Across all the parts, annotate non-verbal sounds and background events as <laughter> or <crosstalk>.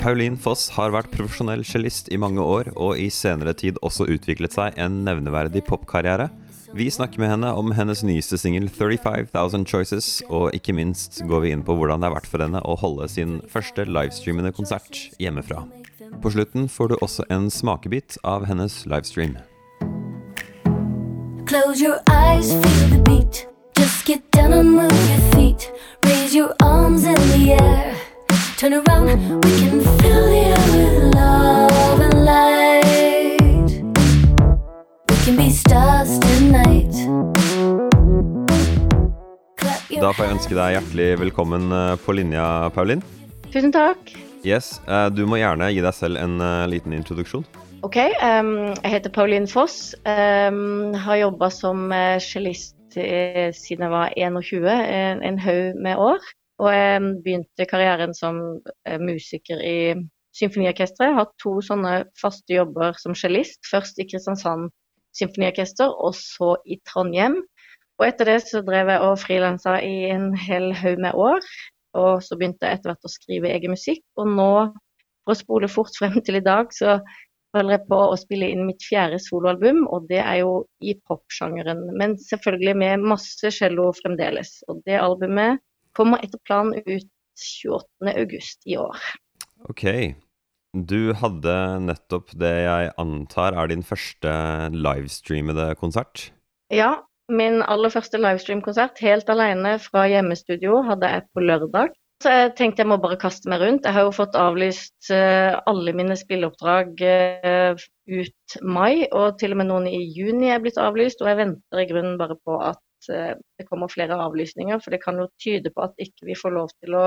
Pauline Foss har vært profesjonell cellist i mange år, og i senere tid også utviklet seg en nevneverdig popkarriere. Vi snakker med henne om hennes nyeste singel 35,000 Choices, og ikke minst går vi inn på hvordan det har vært for henne å holde sin første livestreamende konsert hjemmefra. På slutten får du også en smakebit av hennes livestream. Close your eyes, feel the beat. Just get down and move your feet. Raise your arms in the air. Turn around, we can fill the air with love and light. We can be stars tonight. Da får jeg ønske deg hjertelig velkommen eh, på linja, Pauline. Tusen takk. Yes, eh, Du må gjerne gi deg selv en eh, liten introduksjon. Ok, um, jeg heter Pauline Foss. Um, har jobba som cellist siden jeg var 21, en, en haug med år. Og jeg begynte karrieren som eh, musiker i symfoniorkesteret. Har to sånne faste jobber som cellist. Først i Kristiansand symfoniorkester, og så i Trondheim. Og etter det så drev jeg og frilansa i en hel haug med år. Og så begynte jeg etter hvert å skrive egen musikk. Og nå, for å spole fort frem til i dag, så holder jeg på å spille inn mitt fjerde soloalbum, og det er jo i popsjangeren. Men selvfølgelig med masse cello fremdeles. Og det albumet kommer etter planen ut 28.8 i år. Ok. Du hadde nettopp det jeg antar er din første livestreamede konsert. Ja, min aller første livestream-konsert helt alene fra hjemmestudio hadde jeg på lørdag. Så jeg tenkte jeg må bare kaste meg rundt. Jeg har jo fått avlyst eh, alle mine spilleoppdrag eh, ut mai, og til og med noen i juni er blitt avlyst. Og jeg venter i grunnen bare på at eh, det kommer flere avlysninger, for det kan jo tyde på at ikke vi får lov til å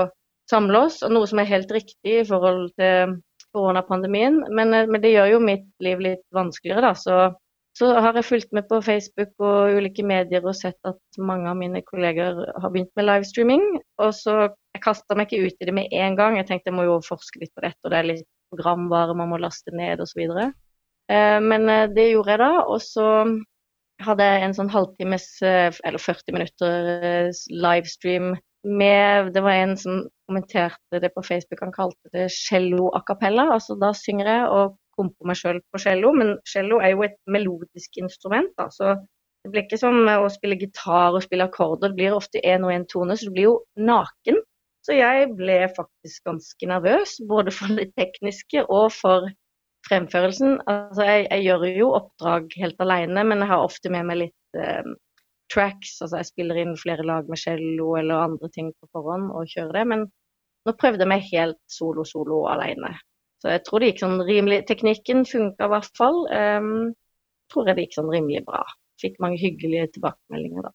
samle oss, og noe som er helt riktig i forhold til koronapandemien. Men, eh, men det gjør jo mitt liv litt vanskeligere, da. Så så har jeg fulgt med på Facebook og ulike medier og sett at mange av mine kolleger har begynt med livestreaming. Og så jeg kasta meg ikke ut i det med en gang. Jeg tenkte jeg må jo forske litt på dette, og det er litt programvare man må laste ned osv. Eh, men det gjorde jeg da. Og så hadde en sånn halvtimes, eh, eller 40 minutter eh, livestream med Det var en som kommenterte det på Facebook, han kalte det cello a cappella. Altså da synger jeg og komper meg sjøl på cello, men cello er jo et melodisk instrument. Da, så det blir ikke som å spille gitar og spille akkorder, det blir ofte én og én tone, så du blir jo naken. Så jeg ble faktisk ganske nervøs, både for det tekniske og for fremførelsen. Altså, jeg, jeg gjør jo oppdrag helt alene, men jeg har ofte med meg litt eh, tracks. Altså jeg spiller inn flere lag med cello eller andre ting på forhånd og kjører det. Men nå prøvde jeg meg helt solo-solo alene. Så jeg tror det gikk sånn rimelig Teknikken funka i hvert fall. Um, tror jeg det gikk sånn rimelig bra. Fikk mange hyggelige tilbakemeldinger, da.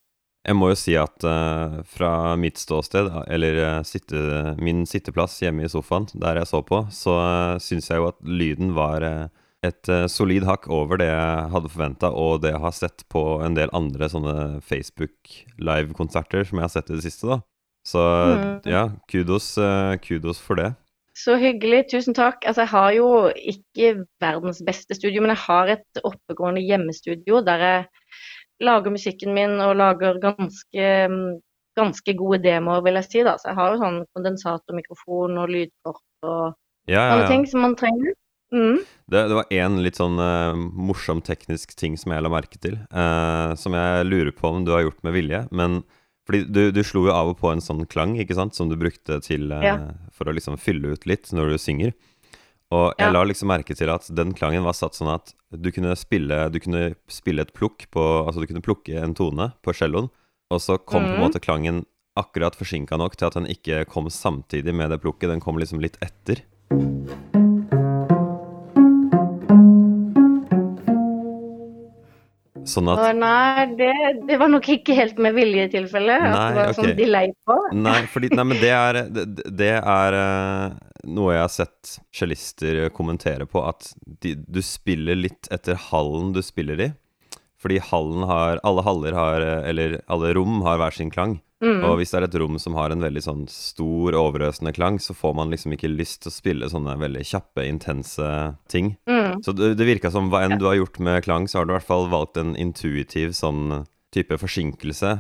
Jeg må jo si at uh, fra mitt ståsted, eller uh, sitte, min sitteplass hjemme i sofaen, der jeg så på, så uh, syns jeg jo at lyden var uh, et solid hakk over det jeg hadde forventa, og det jeg har sett på en del andre sånne Facebook live-konserter som jeg har sett i det siste, da. Så Mm. ja, kudos, kudos for det. Så hyggelig, tusen takk. Altså, jeg har jo ikke verdens beste studio, men jeg har et oppegående hjemmestudio der jeg lager musikken min og lager ganske, ganske gode demoer, vil jeg si. da. Så jeg har jo sånn kondensatormikrofon og lydkort og Ja, ja, ja. ting som man trenger. Mm. Det, det var én litt sånn uh, morsom teknisk ting som jeg la merke til, uh, som jeg lurer på om du har gjort med vilje. Men fordi du, du slo jo av og på en sånn klang, ikke sant, som du brukte til uh, for å liksom fylle ut litt når du synger. Og jeg Ja. la liksom merke til at den klangen var satt sånn at du kunne spille, du kunne spille et plukk på Altså du kunne plukke en tone på celloen, og så kom på en Mhm. måte klangen akkurat forsinka nok til at den ikke kom samtidig med det plukket. Den kom liksom litt etter. Sånn at Å, nei, det, det var nok ikke helt med vilje i tilfelle. At Nei, det var okay. sånn delay på. Nei, fordi, nei men det er, det, det er eh, noe jeg har sett cellister kommentere på, at de, du spiller litt etter hallen du spiller i. Fordi hallen har Alle haller har Eller alle rom har hver sin klang. Mm. Og hvis det er et rom som har en veldig sånn stor, overøsende klang, så får man liksom ikke lyst til å spille sånne veldig kjappe, intense ting. Mm. Så det, det virka som hva enn du har gjort med klang, så har du i hvert fall valgt en intuitiv sånn type forsinkelse.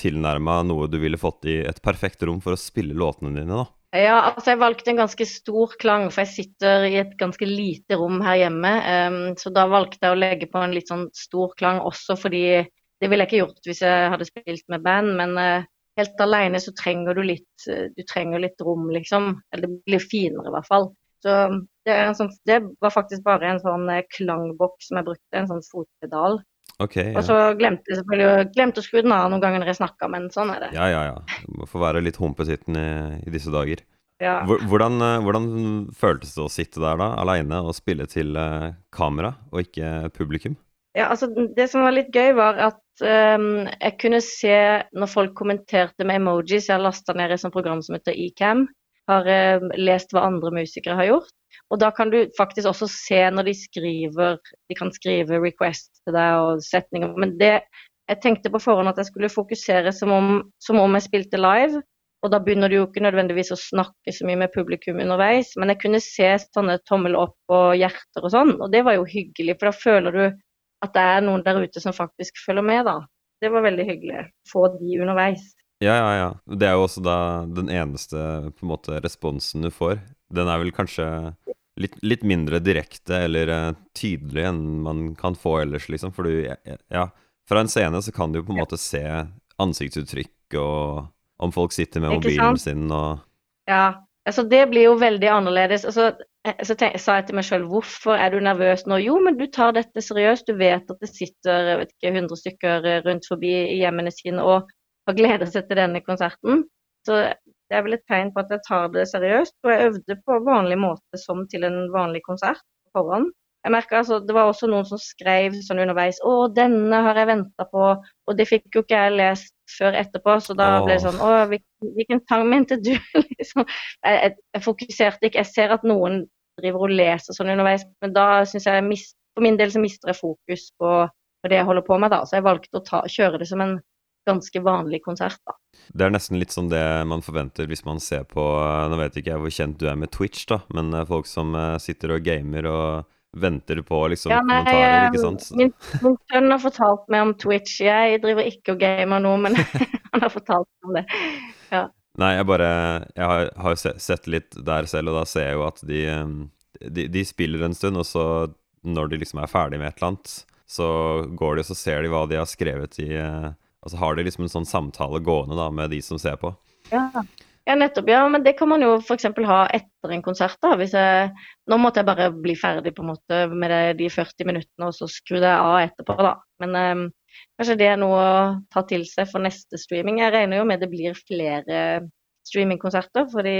Tilnærma noe du ville fått i et perfekt rom for å spille låtene dine, da. Ja, altså jeg valgte en ganske stor klang, for jeg sitter i et ganske lite rom her hjemme. Um, så da valgte jeg å legge på en litt sånn stor klang også fordi det ville jeg ikke gjort hvis jeg hadde spilt med band, men uh, helt alene så trenger du litt, uh, du trenger litt rom, liksom. Eller det blir finere i hvert fall. Så det, sånn, det var faktisk bare en sånn uh, klangboks som jeg brukte, en sånn fotpedal. Okay, ja. Og så glemte jeg selvfølgelig glemte å skru den av noen ganger når jeg snakka, men sånn er det. Ja, ja, ja. Du må få være litt humpetitten i, i disse dager. Ja. Hvordan, eh, hvordan, føltes det å sitte der da, aleine og spille til uh, kamera og ikke publikum? Ja, altså Det som var litt gøy, var at um, jeg kunne se når folk kommenterte med emojis. Jeg har lasta ned et sånt program som heter Ecam. Har uh, lest hva andre musikere har gjort. Og da kan du faktisk også se når de skriver De kan skrive request til deg og setninger. Men det Jeg tenkte på forhånd at jeg skulle fokusere som om, som om jeg spilte live. Og da begynner du jo ikke nødvendigvis å snakke så mye med publikum underveis, men jeg kunne se sånne tommel opp og hjerter og sånn, og det var jo hyggelig, for da føler du at det er noen der ute som faktisk følger med, da. Det var veldig hyggelig. Få de underveis. Ja, ja, ja. Det er jo også da den eneste på en måte responsen du får. Den er vel kanskje litt, litt mindre direkte eller uh, tydelig enn man kan få ellers, liksom. For du, ja, fra en scene så kan du jo på en måte se ansiktsuttrykk og om folk sitter med mobilen sin og Ja. Altså, det blir jo veldig annerledes. Altså, eh, så tenk, sa jeg til meg sjøl hvorfor er du nervøs nå? Jo, men du tar dette seriøst. Du vet at det sitter jeg vet ikke, 100 stykker rundt forbi i hjemmene sine og har gleda seg til denne konserten. Så det er vel et tegn på at jeg tar det seriøst. Og jeg øvde på vanlig måte som til en vanlig konsert på forhånd. Jeg merket, altså, Det var også noen som skrev sånn underveis 'Å, denne har jeg venta på', og det fikk jo ikke jeg lest før etterpå, så da ble det sånn 'Å, hvilken sang mente du?' <laughs> liksom. jeg, jeg, jeg, fokuserte ikke. Jeg ser at noen driver og leser sånn underveis, men da syns jeg For min del så mister jeg fokus på, på, det jeg holder på med, da. Så jeg valgte å ta, kjøre det som en ganske vanlig konsert, da. Det er nesten litt sånn det man forventer hvis man ser på Nå vet ikke jeg hvor kjent du er med Twitch, da, men eh, folk som eh, sitter og gamer og venter på liksom ja, nei, kommentarer, ikke sant? Min, min sønn har fortalt meg om Twitch. Jeg driver ikke og gamer nå, men <laughs> han har fortalt meg om det. Ja. Nei, jeg bare Jeg har, har sett litt der selv, og da ser jeg jo at de, de, de spiller en stund, og så når de liksom er ferdig med et eller annet, så går de og så ser de hva de har skrevet i eh, og så har de liksom en sånn samtale gående da med de som ser på. Ja. ja nettopp. Ja, men det kan man jo f.eks. ha etter en konsert. da. Hvis jeg, nå måtte jeg bare bli ferdig på en måte med det, de 40 minuttene, og så skrudde jeg av etterpå, da. Men um, kanskje det er noe å ta til seg for neste streaming. Jeg regner jo med det blir flere streamingkonserter, fordi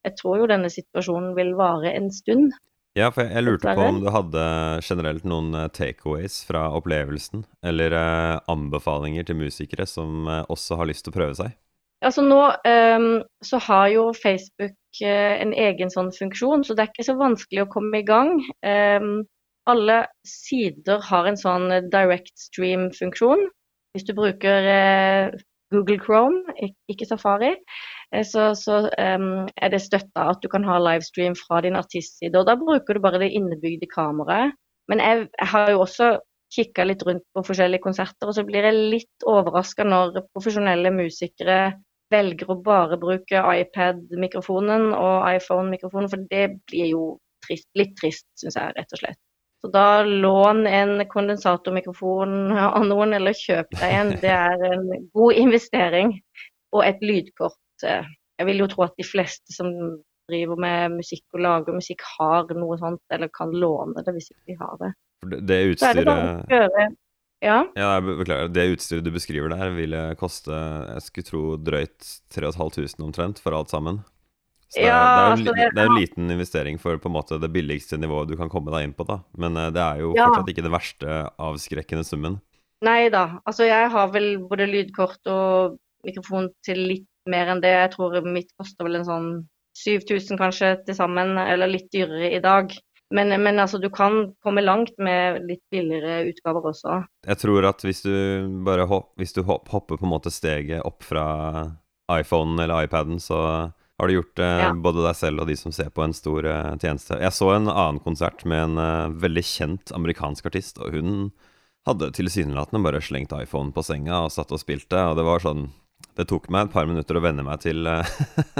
jeg tror jo denne situasjonen vil vare en stund. Ja, for jeg, jeg lurte på om du hadde generelt noen eh, takeaways fra opplevelsen, eller eh, anbefalinger til musikere som eh, også har lyst til å prøve seg? Altså nå um, så har jo Facebook uh, en egen sånn funksjon, så det er ikke så vanskelig å komme i gang. Um, alle sider har en sånn direct stream-funksjon. Hvis du bruker uh, Google Chrome, ikke Safari, Eh, så, så um, er det støtta at du kan ha livestream fra din artistside. Og da bruker du bare det innebygde kameraet. Men jeg, jeg har jo også kikka litt rundt på forskjellige konserter, og så blir jeg litt overraska når profesjonelle musikere velger å bare bruke iPad-mikrofonen og iPhone-mikrofonen, for det blir jo trist, litt trist, syns jeg, rett og slett. Så da lån en kondensatormikrofon av noen, eller kjøp deg en. Det er en god investering. Og et lydkort Eh, jeg vil jo tro at de fleste som driver med musikk og lager musikk, har noe sånt, eller kan låne det hvis ikke de har det. Det, utstyret det ja. ja, beklager. Det utstyret du beskriver der, ville koste jeg skulle tro drøyt 3500 omtrent for alt sammen. Så det, ja, er, det, er jo, altså, det, er en liten investering for på en måte det billigste nivået du kan komme deg inn på, da. Men eh, det er jo ja. fortsatt ikke det verste avskrekkende summen. Nei da. Altså jeg har vel både lydkort og mikrofon til litt mer enn det. Jeg tror mitt koster vel en sånn 7000 kanskje til sammen, eller litt dyrere i dag. Men, men, altså, du kan komme langt med litt billigere utgaver også. Jeg tror at hvis du bare hopp, hvis du hopper på en måte steget opp fra iPhonen eller iPaden, så har du gjort eh, ja. både deg selv og de som ser på en stor eh, tjeneste. Jeg så en annen konsert med en eh, veldig kjent amerikansk artist, og hun hadde tilsynelatende bare slengt iPhone på senga og satt og spilte, og det var sånn Det tok meg et par minutter å venne meg til eh,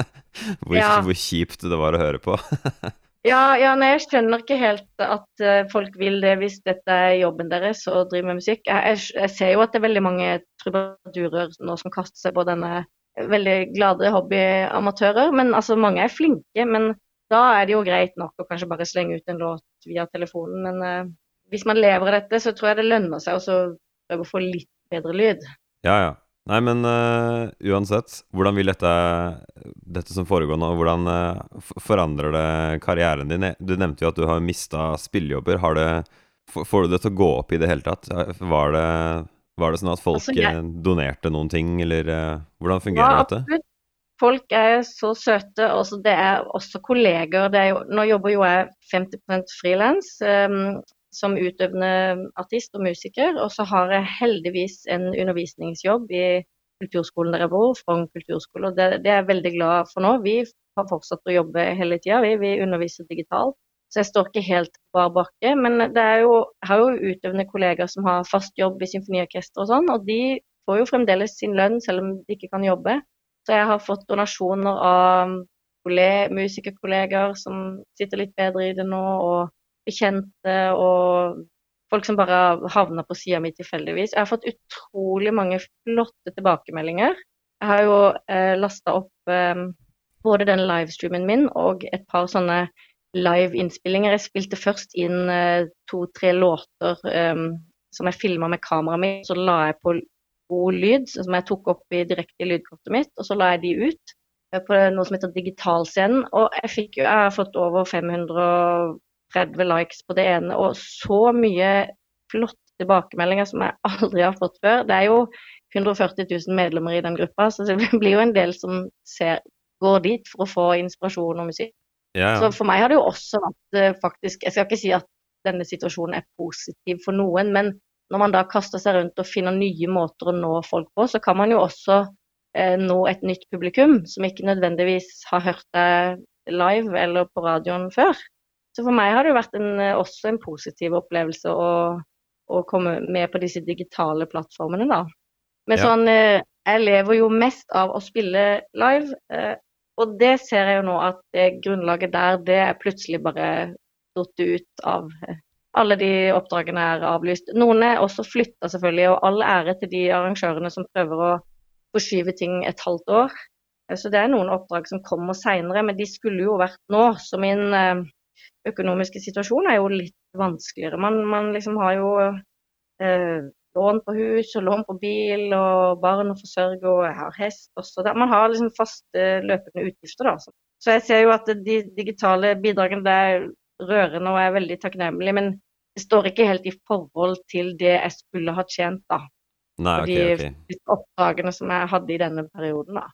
<laughs> hvor, Ja. hvor kjipt det var å høre på. <laughs> Ja, ja nei, jeg skjønner ikke helt at eh, folk vil det hvis dette er jobben deres å drive med musikk. Jeg, jeg, jeg ser jo at det er veldig mange trubadurer nå som kaster seg på denne veldig glade hobbyamatører. Men altså, mange er flinke. Men da er det jo greit nok å kanskje bare slenge ut en låt via telefonen. Men uh, hvis man lever av dette, så tror jeg det lønner seg å prøve å få litt bedre lyd. Ja, ja. Nei, men uh, uansett, hvordan vil dette, dette som foregår nå, hvordan uh, forandrer det karrieren din? Du nevnte jo at du har mista spillejobber. Har det, får du det til å gå opp i det hele tatt? Var det, var det sånn at folk Altså, jeg- eh, donerte noen ting, eller uh, hvordan fungerer Ja, dette? Folk er så søte. Også, det er også kolleger. Det er jo, nå jobber jo jeg 50 frilans um, som utøvende artist og musiker. Og så har jeg heldigvis en undervisningsjobb i kulturskolen der jeg bor, Frogn kulturskole. Og det, det er jeg veldig glad for nå. Vi har fortsatt å jobbe hele tida, vi. Vi underviser digitalt. Så jeg står ikke helt bar bakke. Men det er jo, jeg har jo utøvende kollegaer som har fast jobb i symfoniorkester og sånn, og de får jo fremdeles sin lønn selv om de ikke kan jobbe. Så jeg har fått donasjoner av kolle- musikerkollegaer som sitter litt bedre i det nå, og bekjente og folk som bare havner på sida mi tilfeldigvis. Jeg har fått utrolig mange flotte tilbakemeldinger. Jeg har jo eh, lasta opp eh, både den livestreamen min og et par sånne live-innspillinger. Jeg spilte først inn eh, to-tre låter eh, som jeg filma med kameraet mitt, så la jeg på god lyd, som jeg tok opp i direkte i lydkortet mitt, og så la jeg de ut eh, på noe som heter Digitalscenen. Og jeg, fikk jeg har fått over 530 likes på det ene, og så mye flotte tilbakemeldinger som jeg aldri har fått før. Det er jo 140 000 medlemmer i den gruppa, så det <laughs> blir jo en del som ser, går dit for å få inspirasjon og musikk. Ja, Så for meg har det jo også vært eh, faktisk Jeg skal ikke si at denne situasjonen er positiv for noen, men når man da kaster seg rundt og finner nye måter å nå folk på, så kan man jo også eh, nå et nytt publikum som ikke nødvendigvis har hørt deg live eller på radioen før. Så for meg har det jo vært en, eh, også en positiv opplevelse å, å komme med på disse digitale plattformene, da. Men Ja. sånn eh, Jeg lever jo mest av å spille live. Eh, og det ser jeg jo nå at det grunnlaget der, det er plutselig bare datt ut av alle de oppdragene er avlyst. Noen er også flytta, selvfølgelig, og all ære til de arrangørene som prøver å forskyve ting et halvt år. Så det er noen oppdrag som kommer seinere, men de skulle jo vært nå. Så min økonomiske situasjon er jo litt vanskeligere. Man, man liksom har jo eh, lån på hus og lån på bil og barn å forsørge og jeg har hest også. Der. Man har liksom faste løpende utgifter, da. Så- jeg ser jo at de digitale bidragene det er rørende og er veldig takknemlig, men det står ikke helt i forhold til det jeg skulle ha tjent, da. Nei, For ok, de oppdragene som jeg hadde i denne perioden, da.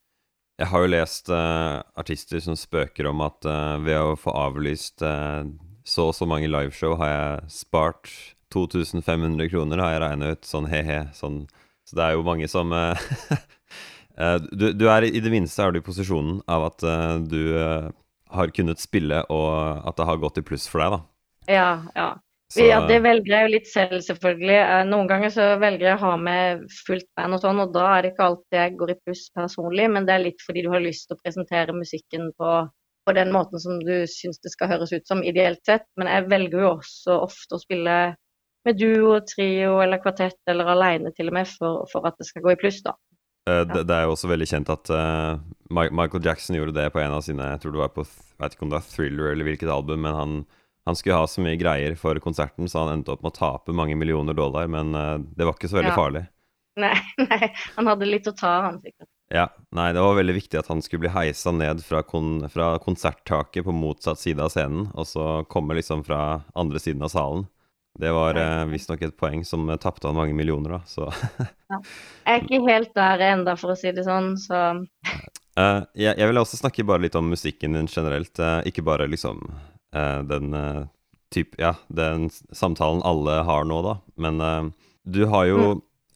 Jeg har jo lest uh, artister som spøker om at uh, ved å få avlyst uh, så og så mange liveshow har jeg spart 2500 kroner, har jeg regna ut. Sånn he-he. Sånn. Så det er jo mange som <laughs> du, du er i det minste er du i posisjonen av at du har kunnet spille, og at det har gått i pluss for deg, da. Ja, ja. Så, Ja, det velger jeg jo litt selv, selvfølgelig. Eh, Noen ganger så velger jeg å ha med fullt band og sånn, og da er det ikke alltid jeg går i pluss personlig, men det er litt fordi du har lyst til å presentere musikken på, på den måten som du syns det skal høres ut som, ideelt sett. Men jeg velger jo også ofte å spille med duo, trio eller kvartett, eller aleine til og med, for, for at det skal gå i pluss, da. Eh, det, det er jo også veldig kjent at uh, Michael Jackson gjorde det på en av sine Jeg tror det var på Jeg vet ikke om det var Thriller eller hvilket album, men han, han skulle ha så mye greier for konserten, så han endte opp med å tape mange millioner dollar, men eh, det var ikke så veldig Ja. farlig. Nei, <laughs> nei, han hadde litt å ta, han sikkert. Ja, Nei, det var veldig viktig at han skulle bli heisa ned fra, kon fra konserttaket på motsatt side av scenen, og så komme liksom fra andre siden av salen. Det var eh, visstnok et poeng som eh, tapte han mange millioner, da, så <laughs> Jeg er ikke helt der enda, for å si det sånn, så uh, jeg, jeg vil også snakke bare litt om musikken din generelt, uh, ikke bare liksom den eh, typ, ja, den samtalen alle har nå, da. Men eh, du har jo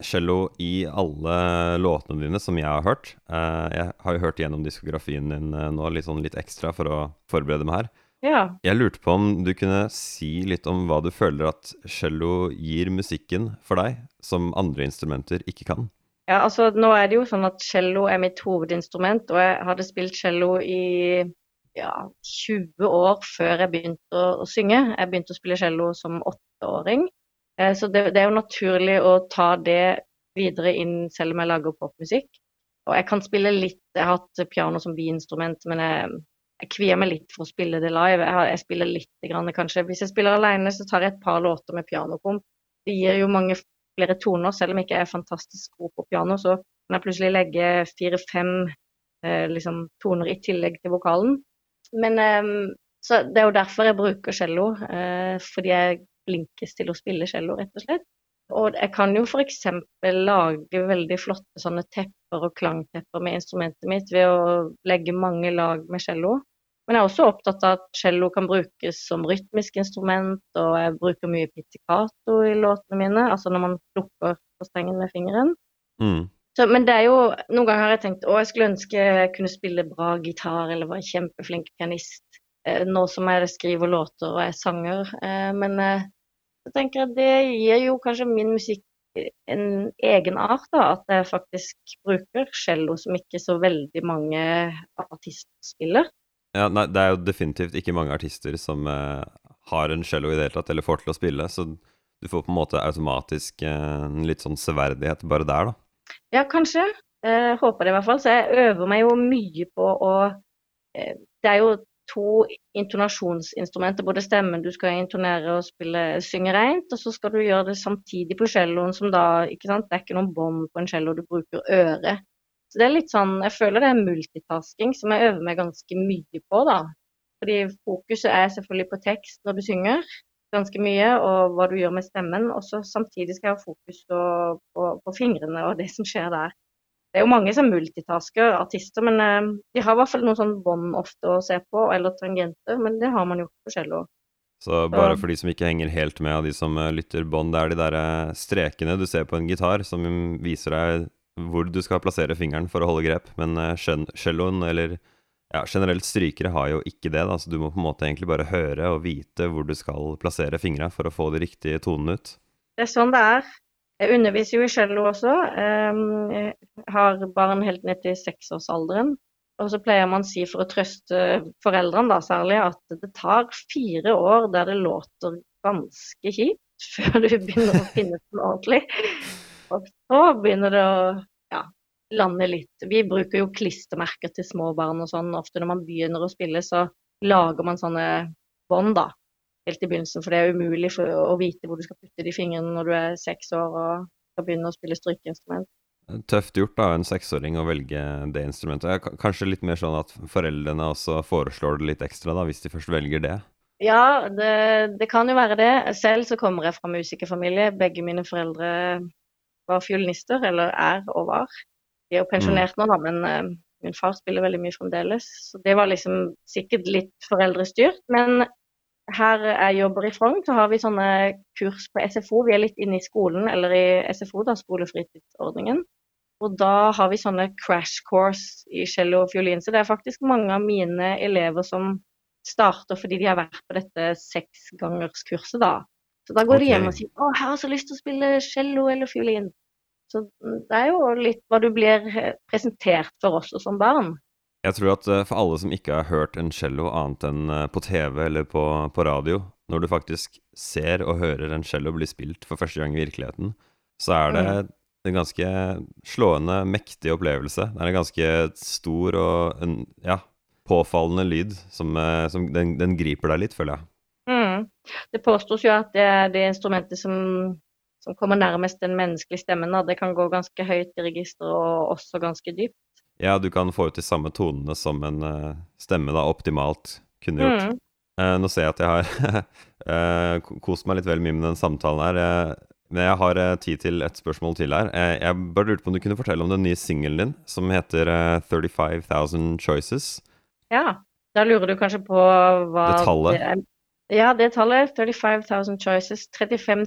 cello i alle låtene dine, som jeg har hørt. Eh, jeg har jo hørt gjennom diskografien din eh, nå litt sånn litt ekstra for å forberede meg her. ja. Jeg lurte på om du kunne si litt om hva du føler at cello gir musikken for deg, som andre instrumenter ikke kan? Ja, altså nå er det jo sånn at cello er mitt hovedinstrument, og jeg hadde spilt cello i ja, 20 år før jeg begynte å, å synge. Jeg begynte å spille cello som åtteåring. Eh, så det, det, er jo naturlig å ta det videre inn selv om jeg lager popmusikk. Og jeg kan spille litt, jeg har hatt piano som biinstrument, men jeg, jeg kvier meg litt for å spille det live. Jeg, har, jeg spiller litt, grann, kanskje. Hvis jeg spiller alene, så tar jeg et par låter med pianokomp. Det gir jo mange flere toner, selv om jeg ikke er fantastisk god på piano, så kan jeg plutselig legge fire-fem eh, liksom, toner i tillegg til vokalen. Men eh, så Det er jo derfor jeg bruker cello, eh, fordi jeg er til å spille cello, rett og slett. Og jeg kan jo f.eks. lage veldig flotte sånne tepper og klangtepper med instrumentet mitt ved å legge mange lag med cello. Men jeg er også opptatt av at cello kan brukes som rytmisk instrument, og jeg bruker mye pizzicato i låtene mine, altså når man plukker på strengen med fingeren. Mm. Så, men det er jo Noen ganger har jeg tenkt å, jeg skulle ønske jeg kunne spille bra gitar eller være kjempeflink pianist eh, nå som jeg skriver låter og er sanger. Eh, men eh, jeg tenker at det gir jo kanskje min musikk en egen art, da. At jeg faktisk bruker cello som ikke så veldig mange artister spiller. Ja, nei, det er jo definitivt ikke mange artister som eh, har en cello i det hele tatt, eller får til å spille, så du får på en måte automatisk eh, en litt sånn severdighet bare der, da. Ja, kanskje. Eh, håper det i hvert fall. Så jeg øver meg jo mye på å eh, Det er jo to intonasjonsinstrumenter, både stemmen du skal intonere og spille, synge rent, og så skal du gjøre det samtidig på celloen, som da ikke sant, Det er ikke noen bånd på en cello, du bruker øret. Så det er litt sånn Jeg føler det er multitasking som jeg øver meg ganske mye på, da. Fordi fokuset er selvfølgelig på tekst når du synger, ganske mye, og hva du gjør med stemmen. Og samtidig skal jeg ha fokus på, på, på fingrene og det som skjer der. Det er jo mange som multitasker, artister, men uh, de har i hvert fall noen sånn bånd ofte å se på, eller tangenter, men det har man gjort på cello. Så bare for de som ikke henger helt med av de som uh, lytter bånd, det er de der uh, strekene du ser på en gitar som viser deg hvor du skal plassere fingeren for å holde grep, men celloen, eller ja, generelt strykere har jo ikke det, da, så du må på en måte egentlig bare høre og vite hvor du skal plassere fingra for å få de riktige tonene ut. Det er sånn det er. Jeg underviser jo i cello også. Jeg har barn helt ned til seksårsalderen. Og så pleier man å si for å trøste foreldrene da særlig, at det tar fire år der det låter ganske kjipt <laughs> før du begynner å finne den ordentlig. Og så begynner det å lande litt. Vi bruker jo klistremerker til små barn og sånn. Ofte når man begynner å spille, så lager man sånne bånd, da helt i begynnelsen, for det er umulig å vite hvor du skal putte de fingrene når du er seks år og skal begynne å spille strykeinstrument. Tøft gjort av en seksåring å velge det instrumentet. Kanskje litt mer sånn at foreldrene også foreslår det litt ekstra, da, hvis de først velger det? Ja, det, det kan jo være det. Selv så kommer jeg fra musikerfamilie. Begge mine foreldre var fiolinister, eller er og var. De er jo pensjonert mm. nå, da, men uh, min far spiller veldig mye fremdeles. Så det var liksom sikkert litt foreldrestyrt. Men her jeg jobber i Frogn, så har vi sånne kurs på SFO. Vi er litt inne i skolen, eller i SFO, da, skolefritidsordningen. Og da har vi sånne crash course i cello og fiolin. Så det er faktisk mange av mine elever som starter fordi de har vært på dette seksgangerskurset, da. Så da går okay. de hjem og sier 'Å, jeg har så lyst til å spille cello eller fiolin'. Så det er jo litt hva du blir presentert for også som barn. Jeg tror at eh, for alle som ikke har hørt en cello annet enn eh, på TV eller på, på, radio, når du faktisk ser og hører en cello bli spilt for første gang i virkeligheten, så er det mm. en ganske slående, mektig opplevelse. Det er en ganske stor og en, ja, påfallende lyd som, eh, som den, den, griper deg litt, føler jeg. Mm. Det påstås jo at det er det instrumentet som, som kommer nærmest den menneskelige stemmen. Det kan gå ganske høyt i registeret og også ganske dypt. Ja, du kan få ut de samme tonene som en uh, stemme da optimalt kunne gjort. Mm. Uh, nå ser jeg at jeg har <laughs> uh, kost meg litt vel mye med den samtalen her. men jeg har tid til et spørsmål til her. jeg bare lurte på om du kunne fortelle om den nye singelen din, som heter 35,000 Choices. Ja, da lurer du kanskje på hva Det? Det er. Ja, det tallet. 35,000 choices. 35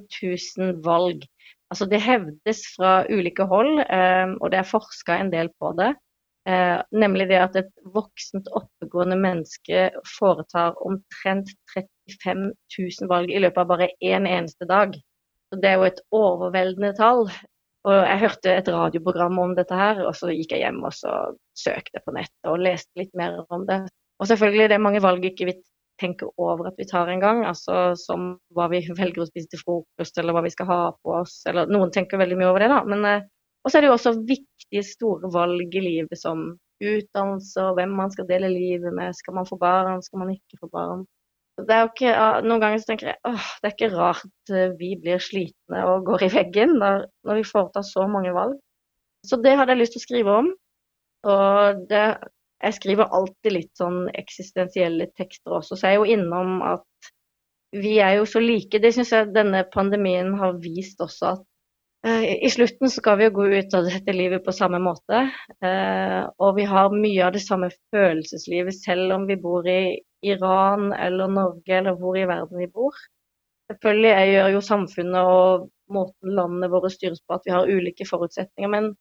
000 valg. Altså, det hevdes fra ulike hold, og det er forska en del på det, Eh, nemlig det at et voksent, oppegående menneske foretar omtrent 35 000 valg i løpet av bare én eneste dag. Så det er jo et overveldende tall. Og jeg hørte et radioprogram om dette her, og så gikk jeg hjem og så søkte på nettet og leste litt mer om det. Og selvfølgelig, det er mange valg ikke vi tenker over at vi tar en gang, altså som hva vi <laughs> velger å spise til frokost, eller hva vi skal ha på oss, eller noen tenker veldig mye over det, da. Men eh, og så er det jo også viktige, store valg i livet som utdannelse, hvem man skal dele livet med. Skal man få barn, skal man ikke få barn? Det er jo ikke, noen ganger så tenker jeg åh, det er ikke rart eh, vi blir slitne og går i veggen når, når vi foretar så mange valg. Så det hadde jeg lyst til å skrive om. Og det, jeg skriver alltid litt sånn eksistensielle tekster også, så jeg er jo innom at vi er jo så like. Det syns jeg denne pandemien har vist også at uh, i slutten skal vi jo gå ut av dette livet på samme måte. Uh, og vi har mye av det samme følelseslivet selv om vi bor i Iran eller Norge eller hvor i verden vi bor. Selvfølgelig gjør jo samfunnet og måten landene våre styres på at vi har ulike forutsetninger, men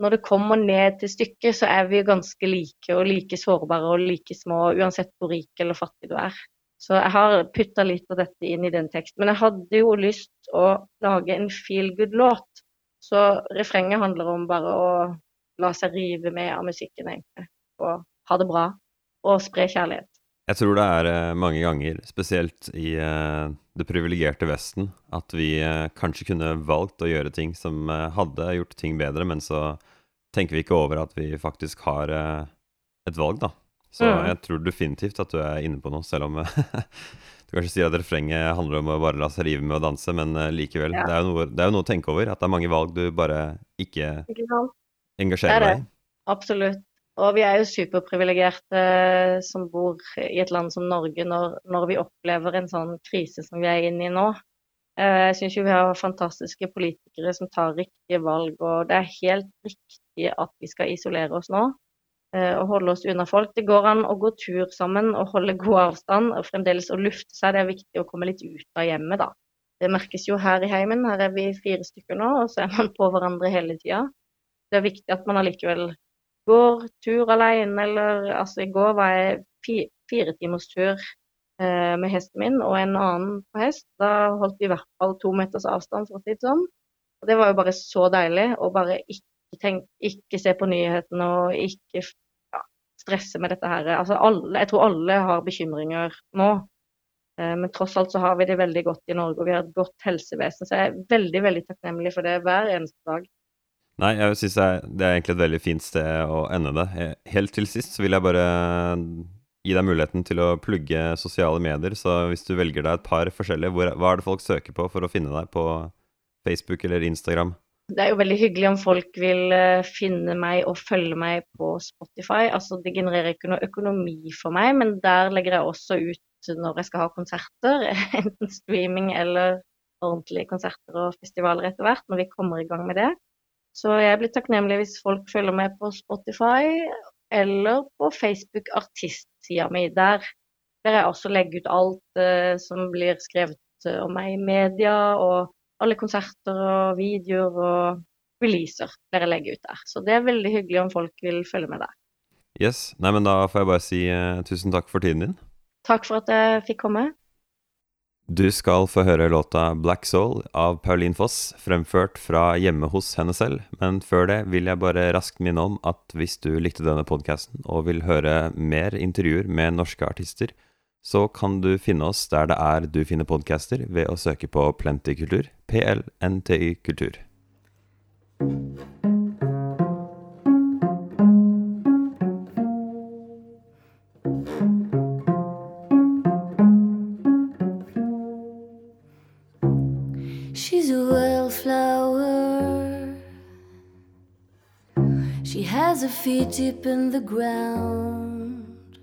når det kommer ned til stykket, så er vi ganske like og like sårbare og like små uansett hvor rik eller fattig du er. Så jeg har putta litt av dette inn i den teksten. Men jeg hadde jo lyst å lage en feel good-låt. Så refrenget handler om bare å la seg rive med av musikken, egentlig. Og ha det bra. Og spre kjærlighet. Jeg tror det er uh, mange ganger, spesielt i uh, det privilegerte Vesten, at vi uh, kanskje kunne valgt å gjøre ting som hadde gjort ting bedre, men så tenker vi ikke over at vi faktisk har et valg, da. Så mm. jeg tror definitivt at du er inne på noe, selv om <laughs> du kanskje sier at refrenget handler om å bare la seg rive med å danse, men likevel. Ja. Det, er noe, det, er jo noe, å tenke over, at det er mange valg du bare ikke, ikke engasjerer deg i. Absolutt. Og vi er jo superprivilegerte eh, som bor i et land som Norge når, når, vi opplever en sånn krise som vi er inne i nå. Eh, jeg syns jo vi har fantastiske politikere som tar riktige valg, og det er helt riktig at vi skal isolere oss nå eh, og holde oss unna folk. Det går an å gå tur sammen og holde god avstand og fremdeles å lufte seg. Det er viktig å komme litt ut av hjemmet, da. Det merkes jo her i heimen. Her er vi fire stykker nå, og så er man på hverandre hele tida. Det er viktig at man allikevel går tur alene, eller altså i går var jeg fi, fire timers tur eh, med hesten min og en annen på hest. Da holdt vi i hvert fall to meters avstand, for å si det sånn. Og det var jo bare så deilig å bare ikke, tenk, ikke se på nyhetene og ikke ja, stresse med dette her. Altså alle, jeg tror alle har bekymringer nå. Eh, men tross alt så har vi det veldig godt i Norge, og vi har et godt helsevesen. Så jeg er veldig, veldig takknemlig for det hver eneste dag. Nei, jeg syns det er egentlig et veldig fint sted å ende det. Helt til sist så vil jeg bare gi deg muligheten til å plugge sosiale medier. Så hvis du velger deg et par forskjellige, hvor, hva er det folk søker på for å finne deg på Facebook eller Instagram? Det er jo veldig hyggelig om folk vil eh, finne meg og følge meg på Spotify. Altså, det genererer ikke noe økonomi for meg, men der legger jeg også ut når jeg skal ha konserter. <laughs> Enten streaming eller ordentlige konserter og festivaler etter hvert, når vi kommer i gang med det. Så jeg blir takknemlig hvis folk følger med på Spotify eller på Facebook artistsida mi. Der der jeg også legger ut alt eh, som blir skrevet uh, om meg i media, og alle konserter og videoer og releaser der jeg legger ut der. Så det er veldig hyggelig om folk vil følge med der. Yes. Nei, men da får jeg bare si eh, tusen takk for tiden din. Takk for at jeg fikk komme. Du skal få høre låta 'Black Soul' av Pauline Foss, fremført fra hjemme hos henne selv. Men før det vil jeg bare raskt minne om at hvis du likte denne podkasten og vil høre mer intervjuer med norske artister, så kan du finne oss der det er du finner podcaster, ved å søke på Plenty Kultur. PLNTY Kultur. Has her feet deep in the ground.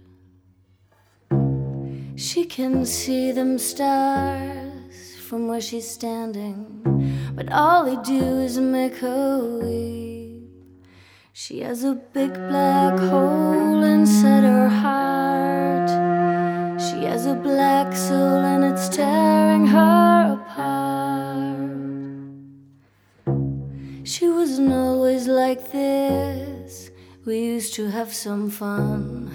She can see them stars from where she's standing, but all they do is make her weep. She has a big black hole inside her heart. She has a black soul and it's tearing her apart. She wasn't always like this. We used to have some fun.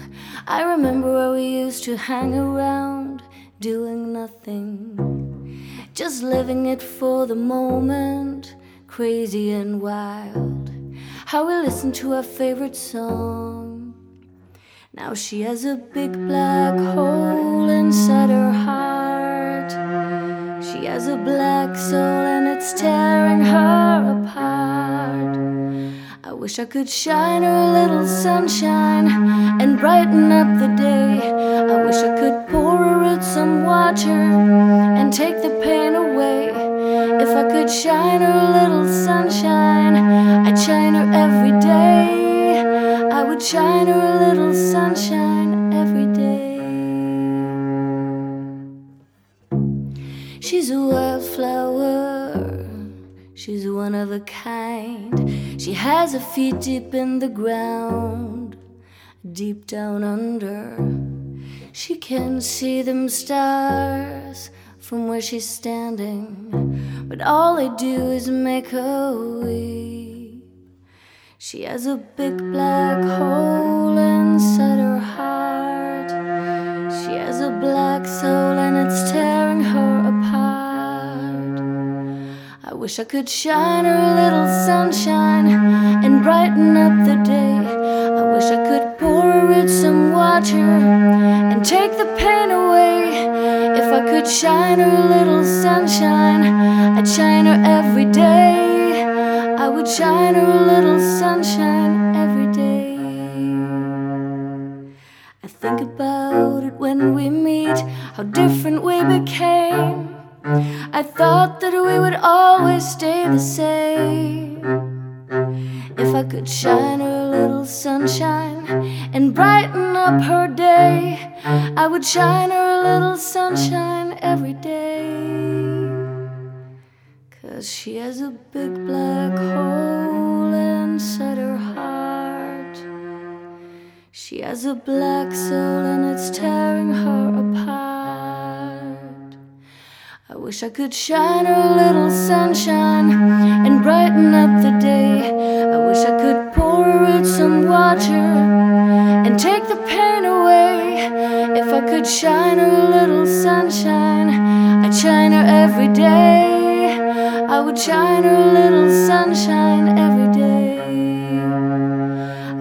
I remember where we used to hang around, doing nothing, just living it for the moment, crazy and wild. How we listened to our favorite song. Now she has a big black hole inside her heart. She has a black soul and it's tearing her apart. I wish I could shine her a little sunshine and brighten up the day. I wish I could pour her out some water and take the pain away. If I could shine her a little sunshine, I'd shine her every day. I would shine her a little sunshine one of a kind. She has her feet deep in the ground, deep down under. She can see them stars from where she's standing, but all they do is make her weep. She has a big black hole inside her heart. She has a black soul and it's tearing I wish I could shine her a little sunshine and brighten up the day. I wish I could pour her out some water and take the pain away. If I could shine her a little sunshine, I'd shine her every day. I would shine her a little sunshine every day. I think about it when we meet, how different we became. I thought that we would always stay the same. If I could shine her a little sunshine and brighten up her day, I would shine her a little sunshine every day. Cause she has a big black hole inside her heart. She has a black soul and it's tearing her apart. I wish I could shine her a little sunshine and brighten up the day. I wish I could pour her out some water and take the pain away. If I could shine her a little sunshine, I'd shine her every day. I would shine her a little sunshine every day.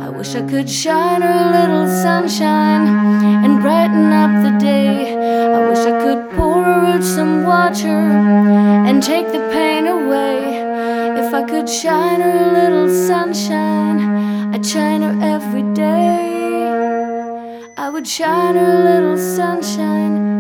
I wish I could shine her a little sunshine and brighten up the and take the pain away. If I could shine her a little sunshine, I'd shine her every day. I would shine her a little sunshine.